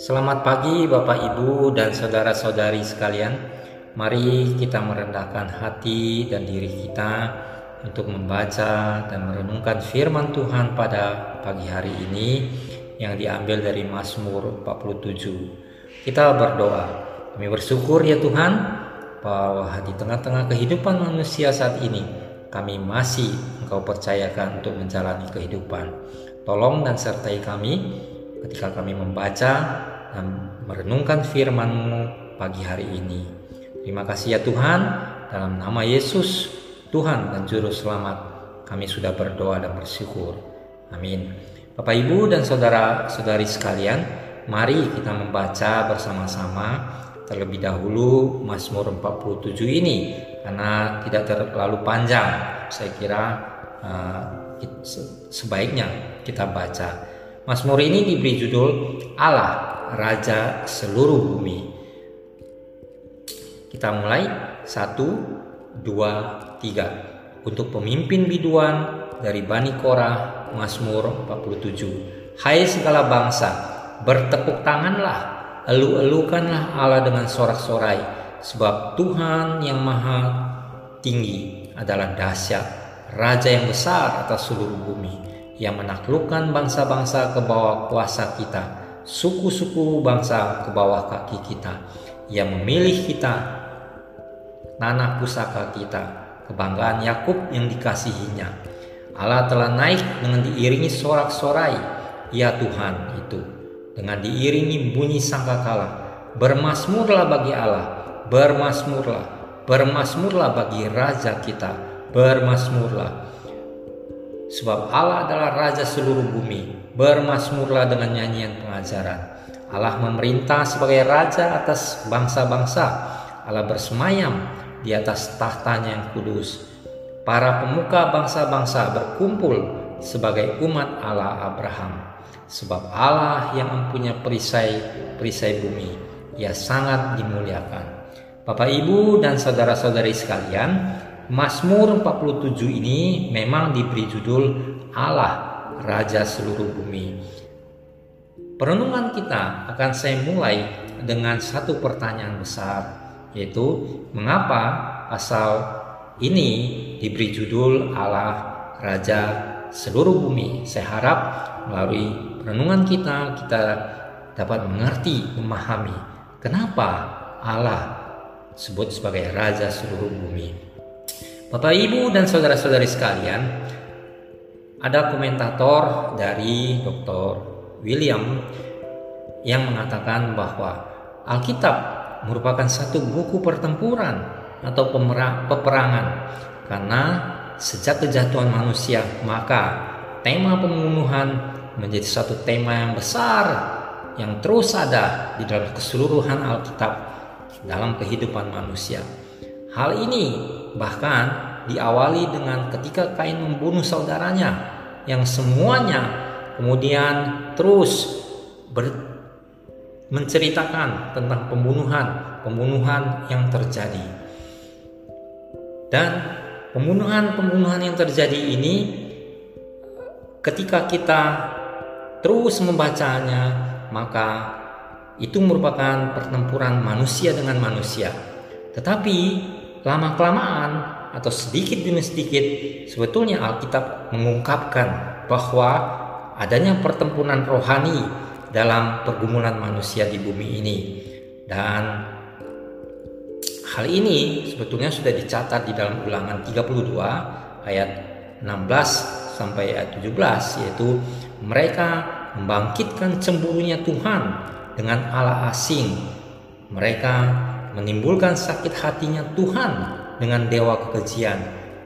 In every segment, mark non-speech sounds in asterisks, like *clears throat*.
Selamat pagi Bapak Ibu dan saudara-saudari sekalian. Mari kita merendahkan hati dan diri kita untuk membaca dan merenungkan firman Tuhan pada pagi hari ini yang diambil dari Mazmur 47. Kita berdoa. Kami bersyukur ya Tuhan bahwa di tengah-tengah kehidupan manusia saat ini kami masih Engkau percayakan untuk menjalani kehidupan. Tolong dan sertai kami ketika kami membaca dan merenungkan firman-Mu pagi hari ini. Terima kasih ya Tuhan, dalam nama Yesus, Tuhan dan Juru Selamat, kami sudah berdoa dan bersyukur. Amin. Bapak Ibu dan saudara-saudari sekalian, mari kita membaca bersama-sama terlebih dahulu Mazmur 47 ini karena tidak terlalu panjang. Saya kira uh, sebaiknya kita baca. Mazmur ini diberi judul Allah Raja seluruh bumi. Kita mulai satu, dua, tiga. Untuk pemimpin biduan dari Bani Korah Mazmur 47. Hai segala bangsa, bertepuk tanganlah, elu-elukanlah Allah dengan sorak-sorai, sebab Tuhan yang maha tinggi adalah dahsyat, Raja yang besar atas seluruh bumi yang menaklukkan bangsa-bangsa ke bawah kuasa kita, suku-suku bangsa ke bawah kaki kita, yang memilih kita, tanah pusaka kita, kebanggaan Yakub yang dikasihinya. Allah telah naik dengan diiringi sorak-sorai, ya Tuhan itu, dengan diiringi bunyi sangkakala. Bermasmurlah bagi Allah, bermasmurlah, bermasmurlah bagi Raja kita, bermasmurlah Sebab Allah adalah Raja seluruh bumi. Bermasmurlah dengan nyanyian pengajaran. Allah memerintah sebagai Raja atas bangsa-bangsa. Allah bersemayam di atas tahtanya yang kudus. Para pemuka bangsa-bangsa berkumpul sebagai umat Allah Abraham. Sebab Allah yang mempunyai perisai-perisai bumi, ia sangat dimuliakan. Bapak, Ibu, dan saudara-saudari sekalian, Mazmur 47 ini memang diberi judul Allah Raja seluruh bumi. Perenungan kita akan saya mulai dengan satu pertanyaan besar yaitu mengapa asal ini diberi judul Allah Raja seluruh bumi. Saya harap melalui perenungan kita kita dapat mengerti, memahami kenapa Allah disebut sebagai Raja seluruh bumi. Bapak Ibu dan saudara-saudari sekalian, ada komentator dari Dr. William yang mengatakan bahwa Alkitab merupakan satu buku pertempuran atau peperangan karena sejak kejatuhan manusia maka tema pembunuhan menjadi satu tema yang besar yang terus ada di dalam keseluruhan Alkitab dalam kehidupan manusia. Hal ini Bahkan diawali dengan ketika Kain membunuh saudaranya yang semuanya kemudian terus ber, menceritakan tentang pembunuhan, pembunuhan yang terjadi. Dan pembunuhan-pembunuhan yang terjadi ini ketika kita terus membacanya, maka itu merupakan pertempuran manusia dengan manusia. Tetapi lama-kelamaan atau sedikit demi sedikit sebetulnya Alkitab mengungkapkan bahwa adanya pertempuran rohani dalam pergumulan manusia di bumi ini. Dan hal ini sebetulnya sudah dicatat di dalam ulangan 32 ayat 16 sampai ayat 17 yaitu mereka membangkitkan cemburunya Tuhan dengan Allah asing. Mereka menimbulkan sakit hatinya Tuhan dengan dewa kekejian.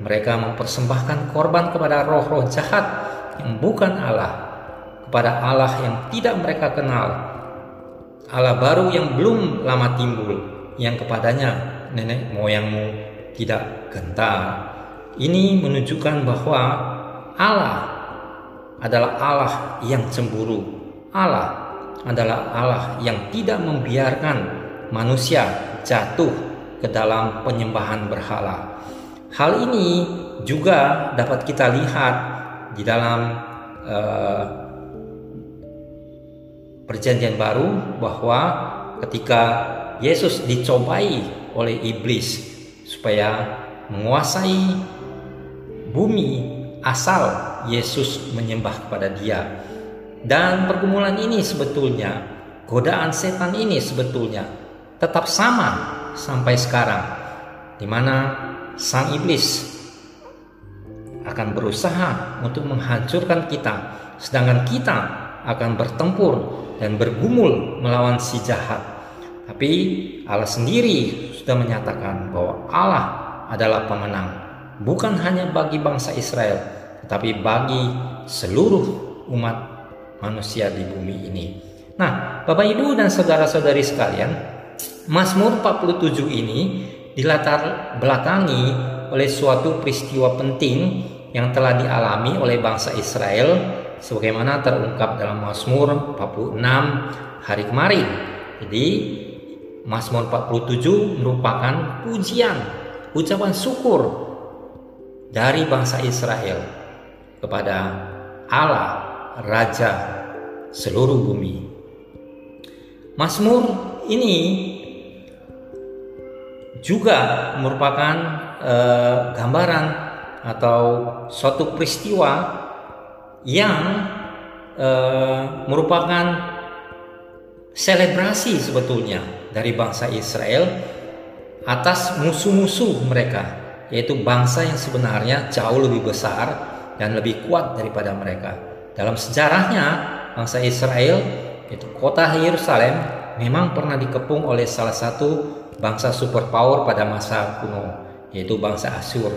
Mereka mempersembahkan korban kepada roh-roh jahat yang bukan Allah, kepada Allah yang tidak mereka kenal. Allah baru yang belum lama timbul, yang kepadanya nenek moyangmu tidak gentar. Ini menunjukkan bahwa Allah adalah Allah yang cemburu. Allah adalah Allah yang tidak membiarkan manusia jatuh ke dalam penyembahan berhala. Hal ini juga dapat kita lihat di dalam uh, Perjanjian Baru bahwa ketika Yesus dicobai oleh iblis supaya menguasai bumi asal Yesus menyembah kepada Dia. Dan pergumulan ini sebetulnya, godaan setan ini sebetulnya tetap sama sampai sekarang, di mana sang iblis akan berusaha untuk menghancurkan kita, sedangkan kita akan bertempur dan bergumul melawan si jahat. Tapi Allah sendiri sudah menyatakan bahwa Allah adalah pemenang, bukan hanya bagi bangsa Israel, tetapi bagi seluruh umat manusia di bumi ini. Nah, Bapak Ibu dan saudara-saudari sekalian, Mazmur 47 ini dilatar belakangi oleh suatu peristiwa penting yang telah dialami oleh bangsa Israel sebagaimana terungkap dalam Mazmur 46 hari kemarin. Jadi Mazmur 47 merupakan pujian, ucapan syukur dari bangsa Israel kepada Allah Raja seluruh bumi. Mazmur ini juga merupakan eh, gambaran atau suatu peristiwa yang e, merupakan selebrasi sebetulnya dari bangsa Israel atas musuh-musuh mereka, yaitu bangsa yang sebenarnya jauh lebih besar dan lebih kuat daripada mereka. Dalam sejarahnya, bangsa Israel, yaitu kota Yerusalem, memang pernah dikepung oleh salah satu bangsa superpower pada masa kuno, yaitu bangsa Asyur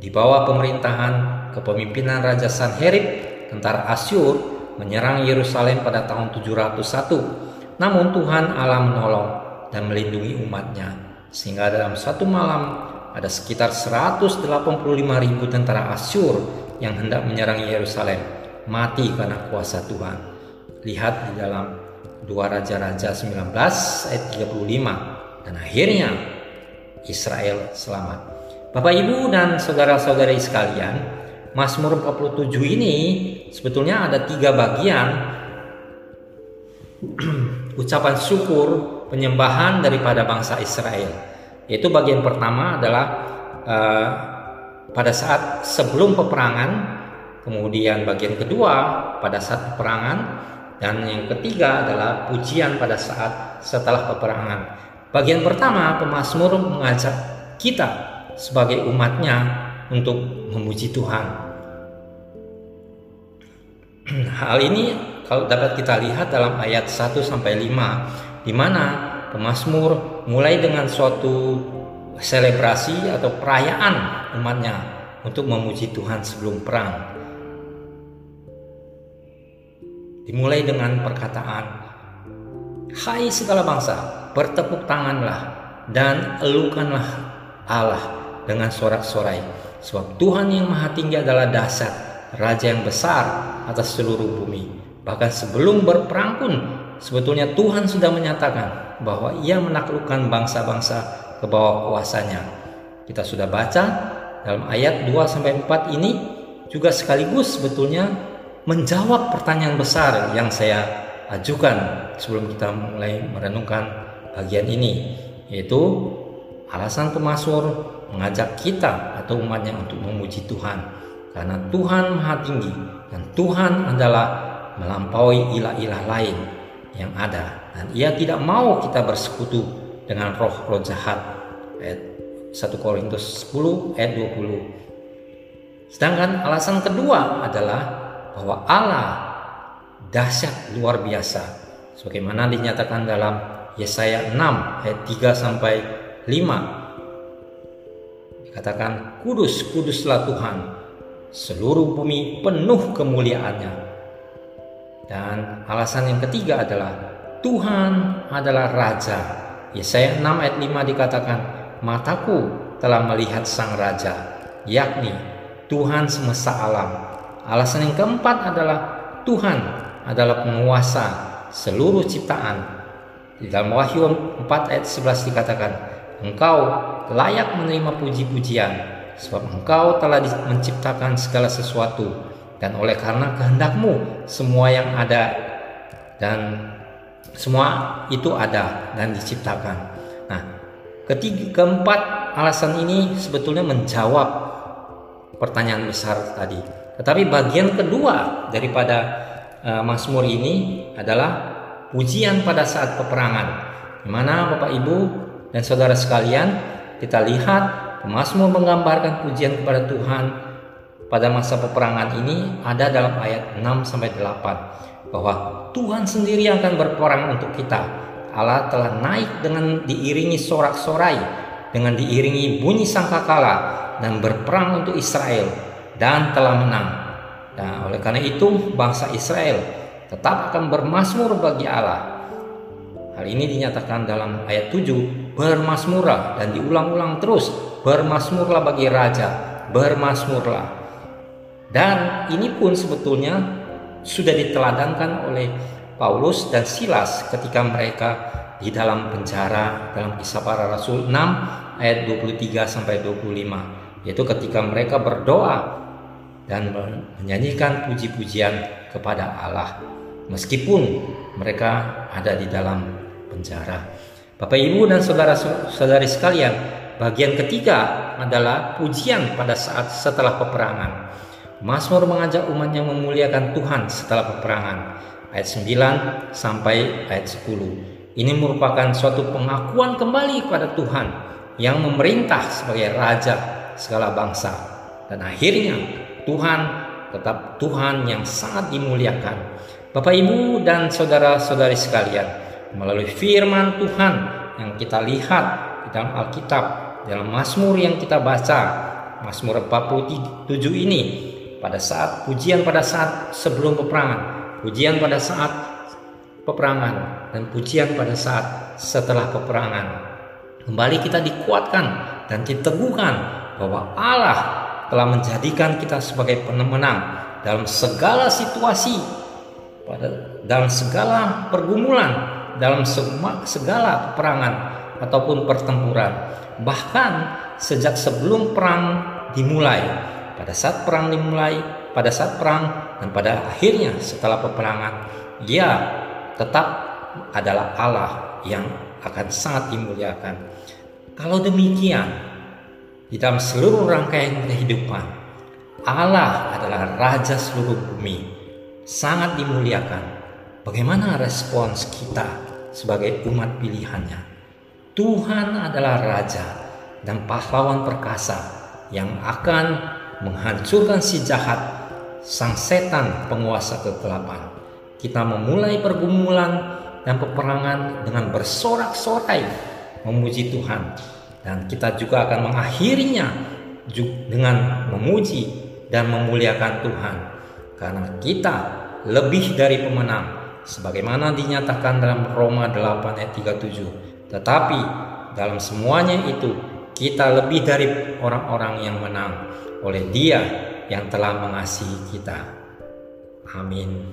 di bawah pemerintahan kepemimpinan Raja Sanherib, tentara Asyur menyerang Yerusalem pada tahun 701. Namun Tuhan Allah menolong dan melindungi umatnya. Sehingga dalam satu malam ada sekitar 185 ribu tentara Asyur yang hendak menyerang Yerusalem mati karena kuasa Tuhan. Lihat di dalam 2 Raja-Raja 19 ayat 35 dan akhirnya Israel selamat. Bapak Ibu dan saudara-saudari sekalian, Mazmur 47 ini sebetulnya ada tiga bagian *clears throat* ucapan syukur penyembahan daripada bangsa Israel. Yaitu bagian pertama adalah uh, pada saat sebelum peperangan, kemudian bagian kedua pada saat peperangan, dan yang ketiga adalah pujian pada saat setelah peperangan. Bagian pertama, pemazmur mengajak kita sebagai umatnya untuk memuji Tuhan. *clears throat* Hal ini kalau dapat kita lihat dalam ayat 1 sampai 5 di mana pemazmur mulai dengan suatu selebrasi atau perayaan umatnya untuk memuji Tuhan sebelum perang. Dimulai dengan perkataan, Hai segala bangsa, bertepuk tanganlah dan elukanlah Allah dengan sorak-sorai. Sebab Tuhan yang maha tinggi adalah dasar, Raja yang besar atas seluruh bumi. Bahkan sebelum berperang pun sebetulnya Tuhan sudah menyatakan bahwa ia menaklukkan bangsa-bangsa ke bawah kuasanya. Kita sudah baca dalam ayat 2 sampai 4 ini juga sekaligus sebetulnya menjawab pertanyaan besar yang saya ajukan sebelum kita mulai merenungkan bagian ini yaitu alasan pemasur mengajak kita atau umatnya untuk memuji Tuhan. Karena Tuhan maha tinggi dan Tuhan adalah melampaui ilah-ilah lain yang ada. Dan ia tidak mau kita bersekutu dengan roh-roh jahat. Ayat 1 Korintus 10 ayat 20 sedangkan alasan kedua adalah bahwa Allah dahsyat luar biasa sebagaimana dinyatakan dalam Yesaya 6 ayat 3 sampai 5 Katakan, kudus, kuduslah Tuhan. Seluruh bumi penuh kemuliaannya. Dan alasan yang ketiga adalah Tuhan adalah Raja. Yesaya 6 ayat 5 dikatakan, Mataku telah melihat Sang Raja, yakni Tuhan semesta alam. Alasan yang keempat adalah Tuhan adalah penguasa seluruh ciptaan. Di dalam Wahyu 4 ayat 11 dikatakan, Engkau layak menerima puji-pujian sebab engkau telah menciptakan segala sesuatu dan oleh karena kehendakmu semua yang ada dan semua itu ada dan diciptakan. Nah, ketiga keempat alasan ini sebetulnya menjawab pertanyaan besar tadi. Tetapi bagian kedua daripada uh, Mazmur ini adalah pujian pada saat peperangan. Mana Bapak Ibu dan saudara sekalian, kita lihat Mazmur menggambarkan pujian kepada Tuhan pada masa peperangan ini ada dalam ayat 6 sampai 8 bahwa Tuhan sendiri akan berperang untuk kita. Allah telah naik dengan diiringi sorak-sorai, dengan diiringi bunyi sangkakala dan berperang untuk Israel dan telah menang. Nah, oleh karena itu bangsa Israel tetap akan bermasmur bagi Allah. Hal ini dinyatakan dalam ayat 7, bermasmurlah dan diulang-ulang terus, bermasmurlah bagi raja, bermasmurlah. Dan ini pun sebetulnya sudah diteladankan oleh Paulus dan Silas ketika mereka di dalam penjara dalam kisah para rasul 6 ayat 23 sampai 25 yaitu ketika mereka berdoa dan menyanyikan puji-pujian kepada Allah meskipun mereka ada di dalam penjara. Bapak Ibu dan saudara-saudari sekalian, bagian ketiga adalah pujian pada saat setelah peperangan. Mazmur mengajak umatnya memuliakan Tuhan setelah peperangan. Ayat 9 sampai ayat 10. Ini merupakan suatu pengakuan kembali kepada Tuhan yang memerintah sebagai raja segala bangsa. Dan akhirnya Tuhan tetap Tuhan yang sangat dimuliakan. Bapak Ibu dan saudara-saudari sekalian, melalui firman Tuhan yang kita lihat di dalam Alkitab, dalam Mazmur yang kita baca, Mazmur 47 ini pada saat pujian pada saat sebelum peperangan, pujian pada saat peperangan dan pujian pada saat setelah peperangan. Kembali kita dikuatkan dan diteguhkan bahwa Allah telah menjadikan kita sebagai pemenang dalam segala situasi, dalam segala pergumulan, dalam segala peperangan ataupun pertempuran. Bahkan sejak sebelum perang dimulai, pada saat perang dimulai, pada saat perang, dan pada akhirnya setelah peperangan, dia tetap adalah Allah yang akan sangat dimuliakan. Kalau demikian, di dalam seluruh rangkaian kehidupan, Allah adalah Raja seluruh bumi, sangat dimuliakan. Bagaimana respons kita sebagai umat pilihannya? Tuhan adalah Raja dan pahlawan perkasa yang akan menghancurkan si jahat, sang setan penguasa kegelapan. Kita memulai pergumulan dan peperangan dengan bersorak-sorai memuji Tuhan dan kita juga akan mengakhirinya dengan memuji dan memuliakan Tuhan karena kita lebih dari pemenang sebagaimana dinyatakan dalam Roma 8 ayat 37 tetapi dalam semuanya itu kita lebih dari orang-orang yang menang oleh Dia yang telah mengasihi kita. Amin.